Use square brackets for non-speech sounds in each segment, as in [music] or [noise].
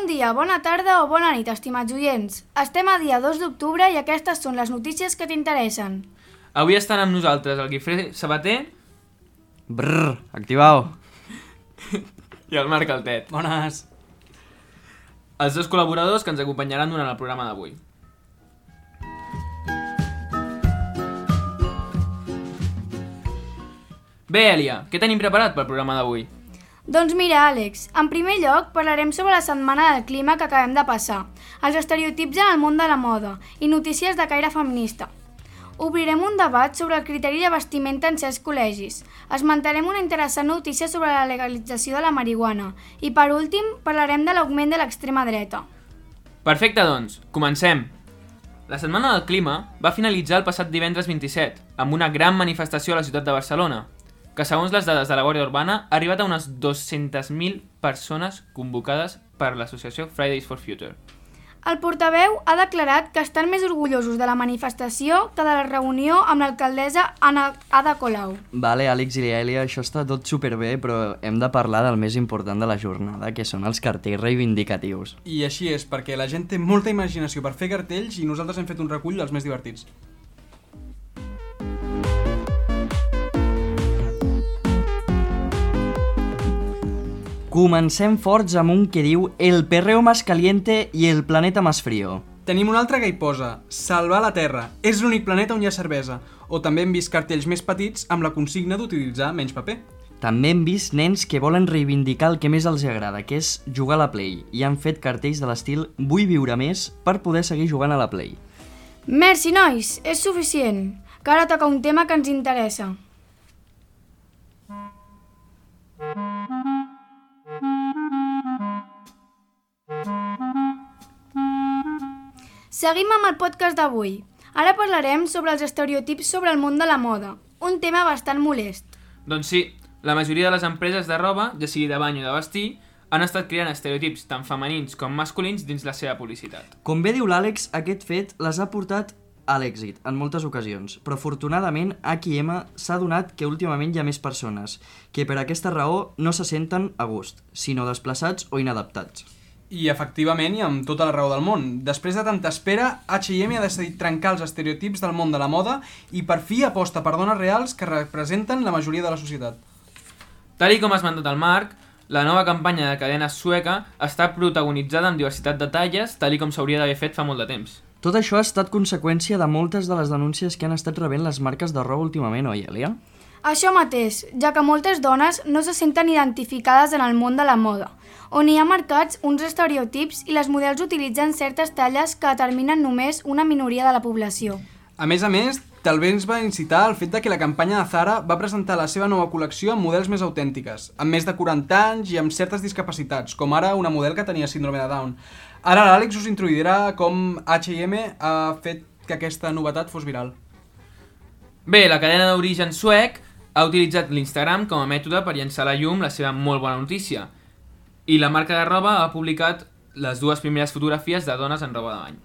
Bon dia, bona tarda o bona nit, estimats oients. Estem a dia 2 d'octubre i aquestes són les notícies que t'interessen. Avui estan amb nosaltres el Guifré Sabater Brrr, activao. i el Marc Altet, Bones. els dos col·laboradors que ens acompanyaran durant el programa d'avui. Bé, Elia, què tenim preparat pel programa d'avui? Doncs mira, Àlex, en primer lloc parlarem sobre la setmana del clima que acabem de passar, els estereotips en el món de la moda i notícies de caire feminista. Obrirem un debat sobre el criteri de vestimenta en certs col·legis. Esmentarem una interessant notícia sobre la legalització de la marihuana. I per últim, parlarem de l'augment de l'extrema dreta. Perfecte, doncs, comencem! La Setmana del Clima va finalitzar el passat divendres 27 amb una gran manifestació a la ciutat de Barcelona, que segons les dades de la Guàrdia Urbana ha arribat a unes 200.000 persones convocades per l'associació Fridays for Future. El portaveu ha declarat que estan més orgullosos de la manifestació que de la reunió amb l'alcaldessa Ana Ada Colau. Vale, Àlex i Elia, això està tot superbé, però hem de parlar del més important de la jornada, que són els cartells reivindicatius. I així és, perquè la gent té molta imaginació per fer cartells i nosaltres hem fet un recull dels més divertits. Comencem forts amb un que diu El perreo más caliente i el planeta más frío. Tenim un altre que hi posa Salvar la Terra, és l'únic planeta on hi ha cervesa. O també hem vist cartells més petits amb la consigna d'utilitzar menys paper. També hem vist nens que volen reivindicar el que més els agrada, que és jugar a la Play, i han fet cartells de l'estil Vull viure més per poder seguir jugant a la Play. Merci, nois, és suficient. Que ara toca un tema que ens interessa. Seguim amb el podcast d'avui. Ara parlarem sobre els estereotips sobre el món de la moda, un tema bastant molest. Doncs sí, la majoria de les empreses de roba, ja sigui de bany o de vestir, han estat creant estereotips tant femenins com masculins dins la seva publicitat. Com bé diu l'Àlex, aquest fet les ha portat a l'èxit en moltes ocasions, però afortunadament H&M s'ha donat que últimament hi ha més persones que per aquesta raó no se senten a gust, sinó desplaçats o inadaptats. I efectivament, i amb tota la raó del món. Després de tanta espera, H&M ha decidit trencar els estereotips del món de la moda i per fi aposta per dones reals que representen la majoria de la societat. Tal i com ha esmentat el Marc, la nova campanya de cadena sueca està protagonitzada amb diversitat de talles, tal i com s'hauria d'haver fet fa molt de temps. Tot això ha estat conseqüència de moltes de les denúncies que han estat rebent les marques de roba últimament, oi, Elia? Això mateix, ja que moltes dones no se senten identificades en el món de la moda, on hi ha marcats uns estereotips i les models utilitzen certes talles que determinen només una minoria de la població. A més a més, també ens va incitar el fet de que la campanya de Zara va presentar la seva nova col·lecció amb models més autèntiques, amb més de 40 anys i amb certes discapacitats, com ara una model que tenia síndrome de Down. Ara l'Àlex us introduirà com H&M ha fet que aquesta novetat fos viral. Bé, la cadena d'origen suec ha utilitzat l'Instagram com a mètode per llançar a la llum la seva molt bona notícia. I la marca de roba ha publicat les dues primeres fotografies de dones en roba de bany.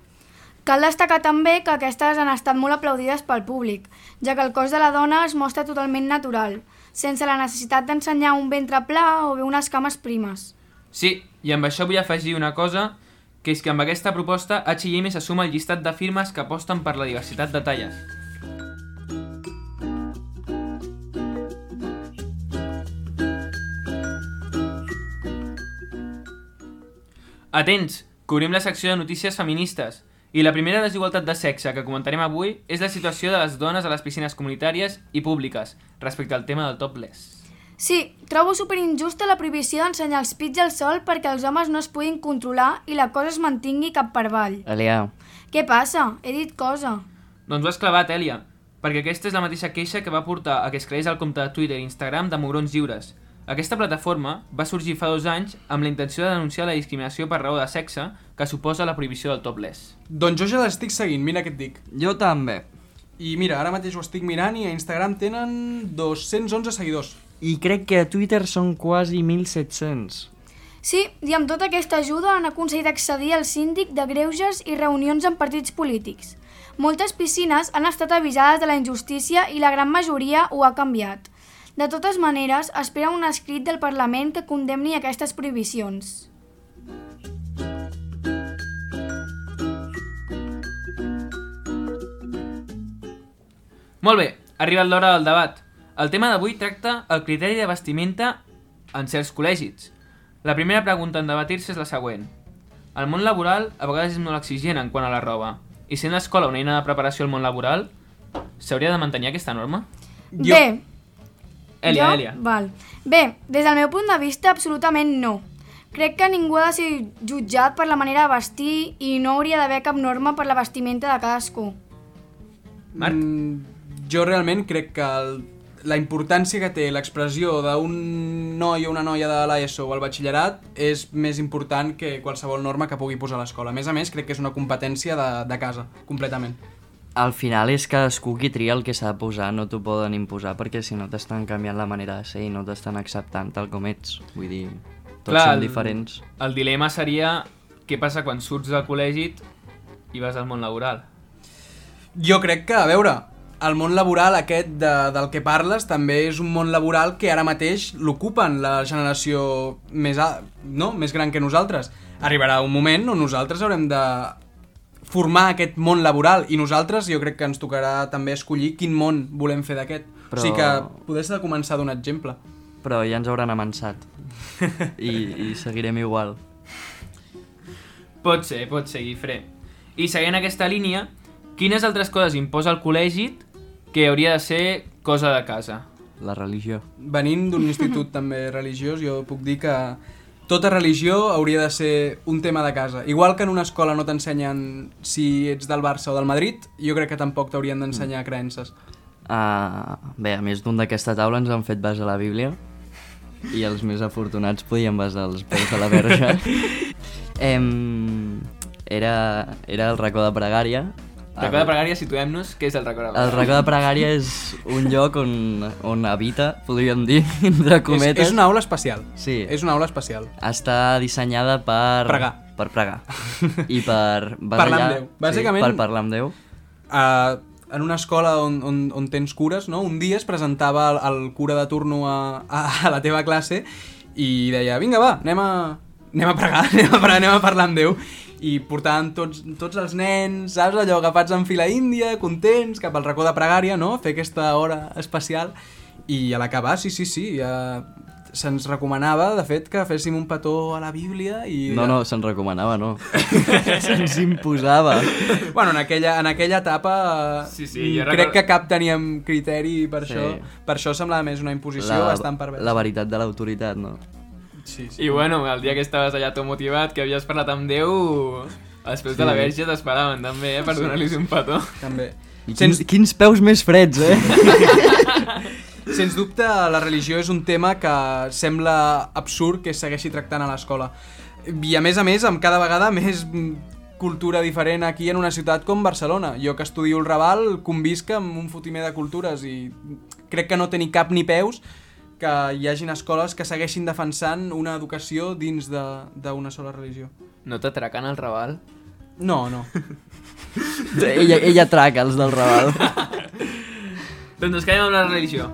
Cal destacar també que aquestes han estat molt aplaudides pel públic, ja que el cos de la dona es mostra totalment natural, sense la necessitat d'ensenyar un ventre pla o bé unes cames primes. Sí, i amb això vull afegir una cosa, que és que amb aquesta proposta H&M se suma al llistat de firmes que aposten per la diversitat de talles. Atents, cobrim la secció de notícies feministes. I la primera desigualtat de sexe que comentarem avui és la situació de les dones a les piscines comunitàries i públiques respecte al tema del topless. Sí, trobo superinjusta la prohibició d'ensenyar els pits al sol perquè els homes no es puguin controlar i la cosa es mantingui cap per avall. Elia, Què passa? He dit cosa. Doncs ho has clavat, Èlia, perquè aquesta és la mateixa queixa que va portar a que es creés el compte de Twitter i Instagram de Mugrons Lliures. Aquesta plataforma va sorgir fa dos anys amb la intenció de denunciar la discriminació per raó de sexe que suposa la prohibició del topless. Doncs jo ja l'estic seguint, mira què et dic. jo també. I mira, ara mateix ho estic mirant i a Instagram tenen 211 seguidors. I crec que a Twitter són quasi 1.700. Sí, i amb tota aquesta ajuda han aconseguit accedir al síndic de greuges i reunions amb partits polítics. Moltes piscines han estat avisades de la injustícia i la gran majoria ho ha canviat. De totes maneres, espera un escrit del Parlament que condemni aquestes prohibicions. Molt bé, ha arribat l'hora del debat. El tema d'avui tracta el criteri de vestimenta en certs col·legis. La primera pregunta en debatir-se és la següent. El món laboral a vegades és molt exigent en quant a la roba. I sent l'escola una eina de preparació al món laboral, s'hauria de mantenir aquesta norma? Jo... Bé, Elia, jo? Elia. Val. Bé, des del meu punt de vista, absolutament no. Crec que ningú ha de ser jutjat per la manera de vestir i no hauria d'haver cap norma per la vestimenta de cadascú. Marc? Mm, jo realment crec que el, la importància que té l'expressió d'un noi o una noia de l'ESO o el batxillerat és més important que qualsevol norma que pugui posar l'escola. A més a més, crec que és una competència de, de casa, completament. Al final és cadascú qui tria el que s'ha de posar, no t'ho poden imposar perquè si no t'estan canviant la manera de ser i no t'estan acceptant tal com ets. Vull dir, tots Clar, són el- diferents. El dilema seria què passa quan surts del col·legi i vas al món laboral. Jo crec que, a veure, el món laboral aquest de, del que parles també és un món laboral que ara mateix l'ocupen la generació més, a, no? més gran que nosaltres. Arribarà un moment on nosaltres haurem de formar aquest món laboral i nosaltres jo crec que ens tocarà també escollir quin món volem fer d'aquest. Però... O sigui que podés de començar d'un exemple. Però ja ens hauran amansat. I, I seguirem igual. Pot ser, pot ser, Guifré. I seguint aquesta línia, quines altres coses imposa el col·legi que hauria de ser cosa de casa? La religió. Venint d'un institut també religiós, jo puc dir que tota religió hauria de ser un tema de casa. Igual que en una escola no t'ensenyen si ets del Barça o del Madrid, jo crec que tampoc t'haurien d'ensenyar creences. Uh, bé, a més d'un d'aquesta taula ens han fet basar la Bíblia i els més afortunats podien basar els peus de la verge. [laughs] em, era, era el racó de pregària. Racó de pregària, situem-nos, què és el racó de El pregària? racó de pregària és un lloc on, on habita, podríem dir, [laughs] entre És, cometes. és una aula especial. Sí. És una aula especial. Està dissenyada per... Pregar. Per pregar. [laughs] I per... Parlar amb allà- Déu. Bàsicament- Sí, per parlar amb Déu. Uh, en una escola on, on, on tens cures, no? un dia es presentava el, el cura de turno a, a, a la teva classe i deia, vinga va, anem a, anem a pregar, [laughs] anem a, pregar, anem a parlar amb Déu i portaven tots, tots els nens, saps, allò, agafats en fila índia, contents, cap al racó de pregària, no?, fer aquesta hora especial, i a l'acabar, sí, sí, sí, ja se'ns recomanava, de fet, que féssim un petó a la Bíblia i... No, no, se'n recomanava, no. [laughs] Se'ns imposava. Bueno, en aquella, en aquella etapa Sí, sí, mm, crec recordo- que cap teníem criteri per, Sí. això, per això semblava més una imposició La, bastant perversa. la veritat de l'autoritat, no. Sí, sí. I bueno, el dia que estaves allà tot motivat, que havies parlat amb Déu, els peus de la verge t'esperaven també, eh, per donar-li un petó. També. I Sens, quins, quins peus més freds, eh? [laughs] sens dubte, la religió és un tema que sembla absurd que es segueixi tractant a l'escola. I a més a més, amb cada vegada més cultura diferent aquí en una ciutat com Barcelona. Jo que estudio el Raval convisc amb un fotimer de cultures i crec que no té ni cap ni peus que hi hagin escoles que segueixin defensant una educació dins de- d'una sola religió. No t'atracant el Raval? No, no. ella, ella traca els del Raval. [laughs] Doncs ens quedem amb la religió.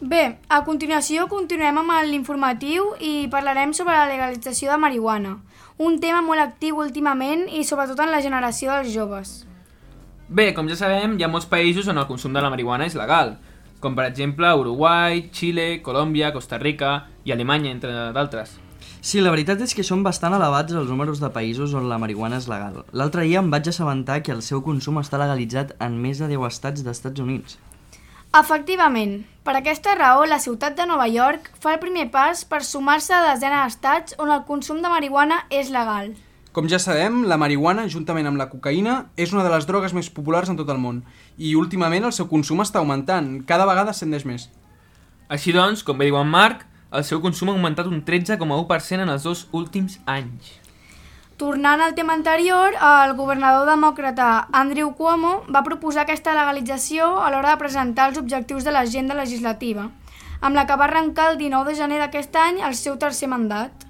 Bé, a continuació continuem amb l'informatiu i parlarem sobre la legalització de marihuana, un tema molt actiu últimament i sobretot en la generació dels joves. Bé, com ja sabem, hi ha molts països on el consum de la marihuana és legal, com per exemple Uruguai, Xile, Colòmbia, Costa Rica i Alemanya, entre d'altres. Sí, la veritat és que són bastant elevats els números de països on la marihuana és legal. L'altre dia em vaig assabentar que el seu consum està legalitzat en més de 10 estats d'Estats Units. Efectivament, per aquesta raó la ciutat de Nova York fa el primer pas per sumar-se a desenes d'estats on el consum de marihuana és legal. Com ja sabem, la marihuana, juntament amb la cocaïna, és una de les drogues més populars en tot el món. I últimament el seu consum està augmentant, cada vegada ascendeix més. Així doncs, com bé diu en Marc, el seu consum ha augmentat un 13,1% en els dos últims anys. Tornant al tema anterior, el governador demòcrata Andrew Cuomo va proposar aquesta legalització a l'hora de presentar els objectius de l'agenda legislativa, amb la que va arrencar el 19 de gener d'aquest any el seu tercer mandat.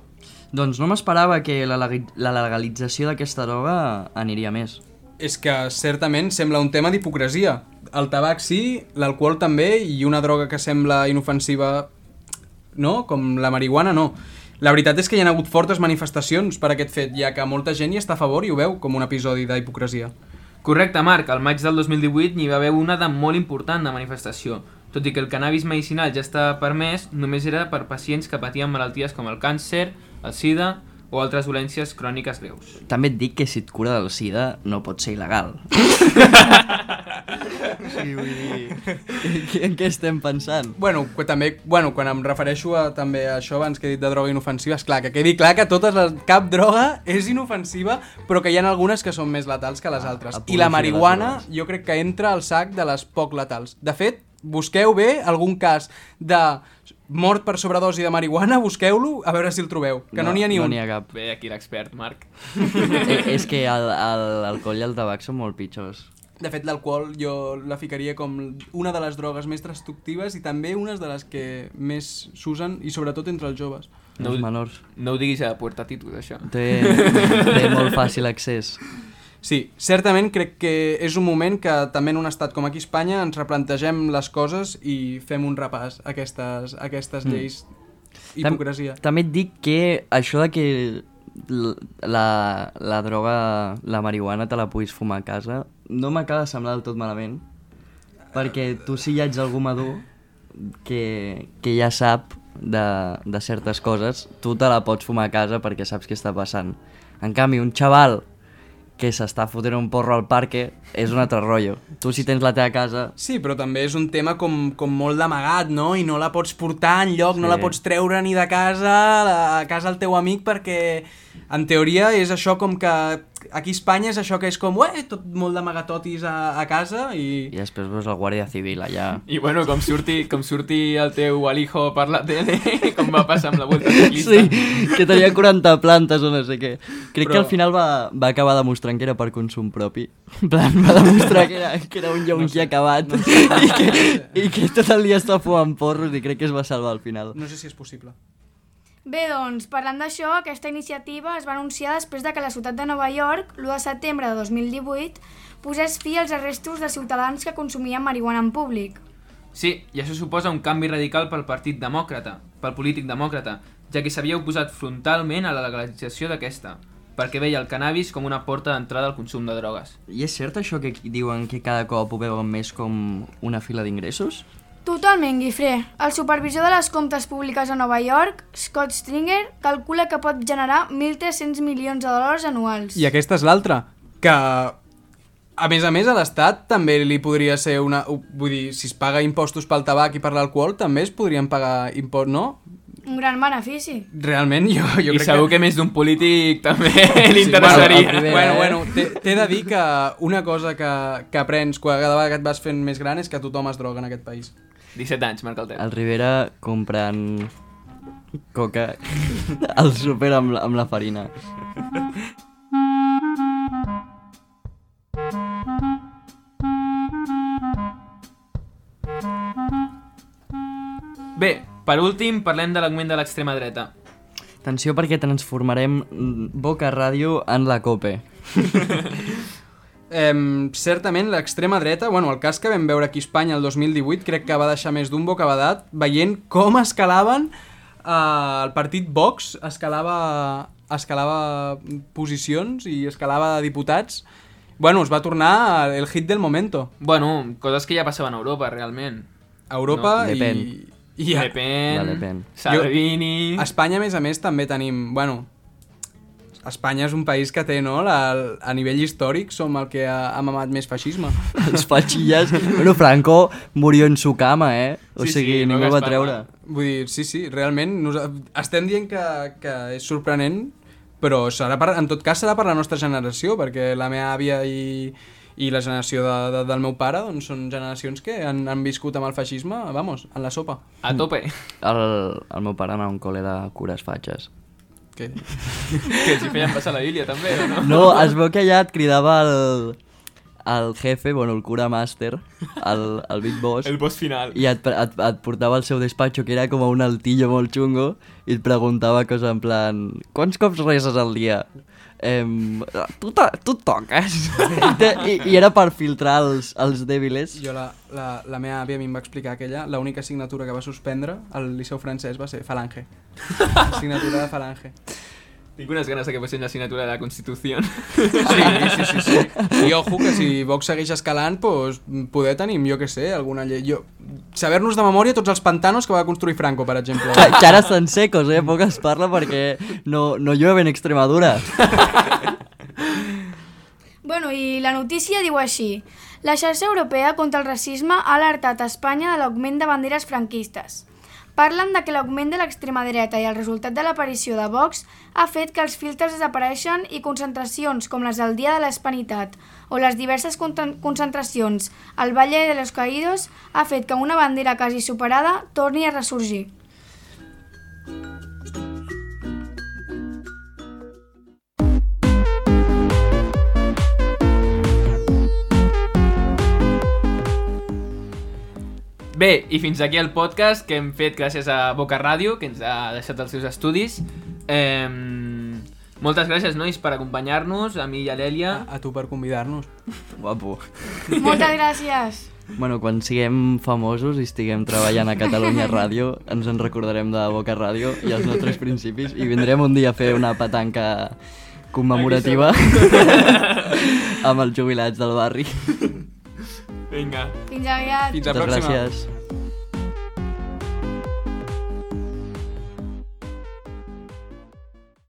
Doncs no m'esperava que la, la legalització d'aquesta droga aniria més. És que certament sembla un tema d'hipocresia. El tabac sí, l'alcohol també, i una droga que sembla inofensiva no, com la marihuana no. La veritat és que hi ha hagut fortes manifestacions per aquest fet, ja que molta gent hi està a favor i ho veu com un episodi d'hipocresia. Correcte, Marc. Al maig del 2018 n'hi va haver una de molt important de manifestació. Tot i que el cannabis medicinal ja està permès, només era per pacients que patien malalties com el càncer, el sida o altres dolències cròniques greus. També et dic que si et cura del sida no pot ser il·legal. [laughs] sí, vull dir... [laughs] En què estem pensant? Bueno, que també, bueno, quan em refereixo a, també a això abans que he dit de droga inofensiva, és clar, que quedi clar que totes les, cap droga és inofensiva, però que hi ha algunes que són més letals que les altres. a I la marihuana jo crec que entra al sac de les poc letals. De fet, busqueu bé algun cas de mort per sobredosi de marihuana, busqueu-lo a veure si el trobeu, que no n'hi ha ni no un. n'hi ha cap. Bé, aquí l'expert, Marc. [laughs] eh, és que el- el- l'alcohol i el tabac són molt pitjors. De fet, l'alcohol jo la ficaria com una de les drogues més destructives i també unes de les que més s'usen, i sobretot entre els joves. No, els menors. no ho diguis a Puerta Titus, això. Té, [laughs] té molt fàcil accés. Sí, certament crec que és un moment que també en un estat com aquí a Espanya ens replantegem les coses i fem un repàs a aquestes, a aquestes Mm. lleis. Tam- Hipocresia. També et dic que això de que la, la droga, la marihuana te la puguis fumar a casa, no m'acaba de semblar del tot malament. Perquè tu si hi ets algú madur que, que ja sap de, de certes coses, tu te la pots fumar a casa perquè saps què està passant. En canvi, un xaval que s'està fotent un porro al parque és un altre rotllo. Tu si tens la teva casa... Sí, però també és un tema com, com molt d'amagat, no? I no la pots portar en lloc, no Sí. la pots treure ni de casa, la- a casa del teu amic, perquè en teoria és això com que aquí a Espanya és això que és com, ué, tot molt d'amagatotis a, a casa i... I després veus el guàrdia civil allà. I bueno, com surti, com surti el teu alijo per la tele, [laughs] com va passar amb la Volta [laughs] Ciclista. Sí, que tenia 40 plantes o no sé què. Crec Però- que al final va, va acabar demostrant que era per consum propi. En plan, va demostrar que era, que era un yonqui no sé, acabat no sé. I, que, i que tot el dia està fumant porros i crec que es va salvar al final. No sé si és possible. Bé, doncs, parlant d'això, aquesta iniciativa es va anunciar després de que la ciutat de Nova York, l'1 de setembre de 2018, posés fi als arrestos de ciutadans que consumien marihuana en públic. Sí, i això suposa un canvi radical pel partit demòcrata, pel polític demòcrata, ja que s'havia oposat frontalment a la legalització d'aquesta, perquè veia el cannabis com una porta d'entrada al consum de drogues. I és cert això que diuen que cada cop ho veuen més com una fila d'ingressos? Totalment, Guifré. El supervisor de les comptes públiques a Nova York, Scott Stringer, calcula que pot generar 1.300 milions de dòlars anuals. I aquesta és l'altra, que a més a més a l'Estat també li podria ser una... Vull dir, si es paga impostos pel tabac i per l'alcohol també es podrien pagar impost, no? Un gran benefici. Realment jo, jo I crec segur que... que... més d'un polític també [laughs] Sí, li bueno, interessaria. el primer, Bueno, eh? bueno, t'he t'he de dir que una cosa que, que aprens cada vegada que et vas fent més gran és que tothom es droga en aquest país. 17 anys, marca el temps. El Rivera comprant coca [laughs] al súper amb, la- amb la farina. Bé, per últim, parlem de l'augment de l'extrema dreta. Atenció perquè transformarem Boca Ràdio en la COPE. Eh, certament l'extrema dreta, bueno, el cas que vam veure aquí a Espanya el 2018 crec que va deixar més d'un bocabadat veient com escalaven eh, el partit Vox escalava, escalava posicions i escalava diputats bueno, es va tornar el hit del momento Bueno, coses que ja passaven a Europa, realment. a Europa No, i, Pen. I a, Le Pen, La Le Pen. Salvini... a Espanya a més a més també tenim bueno, Espanya és un país que té, no? La, a nivell històric som el que ha, ha mamat més feixisme [laughs] Els fachillas... Bueno, Franco murió en su cama, eh? O Sí, sigui, sí, no ningú el va treure. Vull dir, sí, sí, realment nos... estem dient que, que és sorprenent, però serà per, en tot cas serà per la nostra generació, perquè la meva àvia i, i la generació de, de, del meu pare doncs, són generacions que han, han viscut amb el feixisme, vamos, en la sopa. A tope. El, el meu pare anava a un col·le de cures fatxes. Que... [laughs] que els hi feien passar la Bíblia, també, o no? No, es veu que allà et cridava el, el jefe, bueno, el cura master, el, el Big Boss, El boss final. i et, et, et portava al seu despatxo, que era com un altillo molt xungo, i et preguntava coses en plan, quants cops reses al dia? Em, tu, to, tu toques? I, I era per filtrar els, els dèbiles. Jo, la, la, la meva àvia a mi em va explicar que ella, l'única assignatura que va suspendre al Liceu francès va ser falange. [laughs] Assignatura de falange. Tinc unes ganes de que passi l'assignatura de la Constitució. Sí, sí, sí, sí. I ojo que si Vox segueix escalant, pues, poder tenim, jo que sé, alguna llei. Jo... Saber-nos de memòria tots els pantanos que va construir Franco, per exemple. Que, que ara estan secos, eh? Poc es parla perquè no, no llueve en Extremadura. Bueno, i la notícia diu així. La xarxa europea contra el racisme ha alertat a Espanya de l'augment de banderes franquistes. Parlen de que l'augment de l'extrema dreta i el resultat de l'aparició de Vox ha fet que els filtres desapareixen i concentracions com les del Dia de l'Hispanitat o les diverses con- concentracions al Valle de los Caídos ha fet que una bandera quasi superada torni a ressorgir. Bé, i fins aquí el podcast que hem fet gràcies a Boca Ràdio, que ens ha deixat els seus estudis. Eh, moltes gràcies, nois, per acompanyar-nos, a mi i a l'Èlia. A tu per convidar-nos. [laughs] Guapo. Moltes gràcies! Bueno, quan siguem famosos i estiguem treballant a Catalunya Ràdio, ens en recordarem de Boca Ràdio i els nostres principis i vindrem un dia a fer una petanca commemorativa [laughs] amb els jubilats del barri. Vinga. Fins aviat! Fins a Moltes pròxima. gràcies.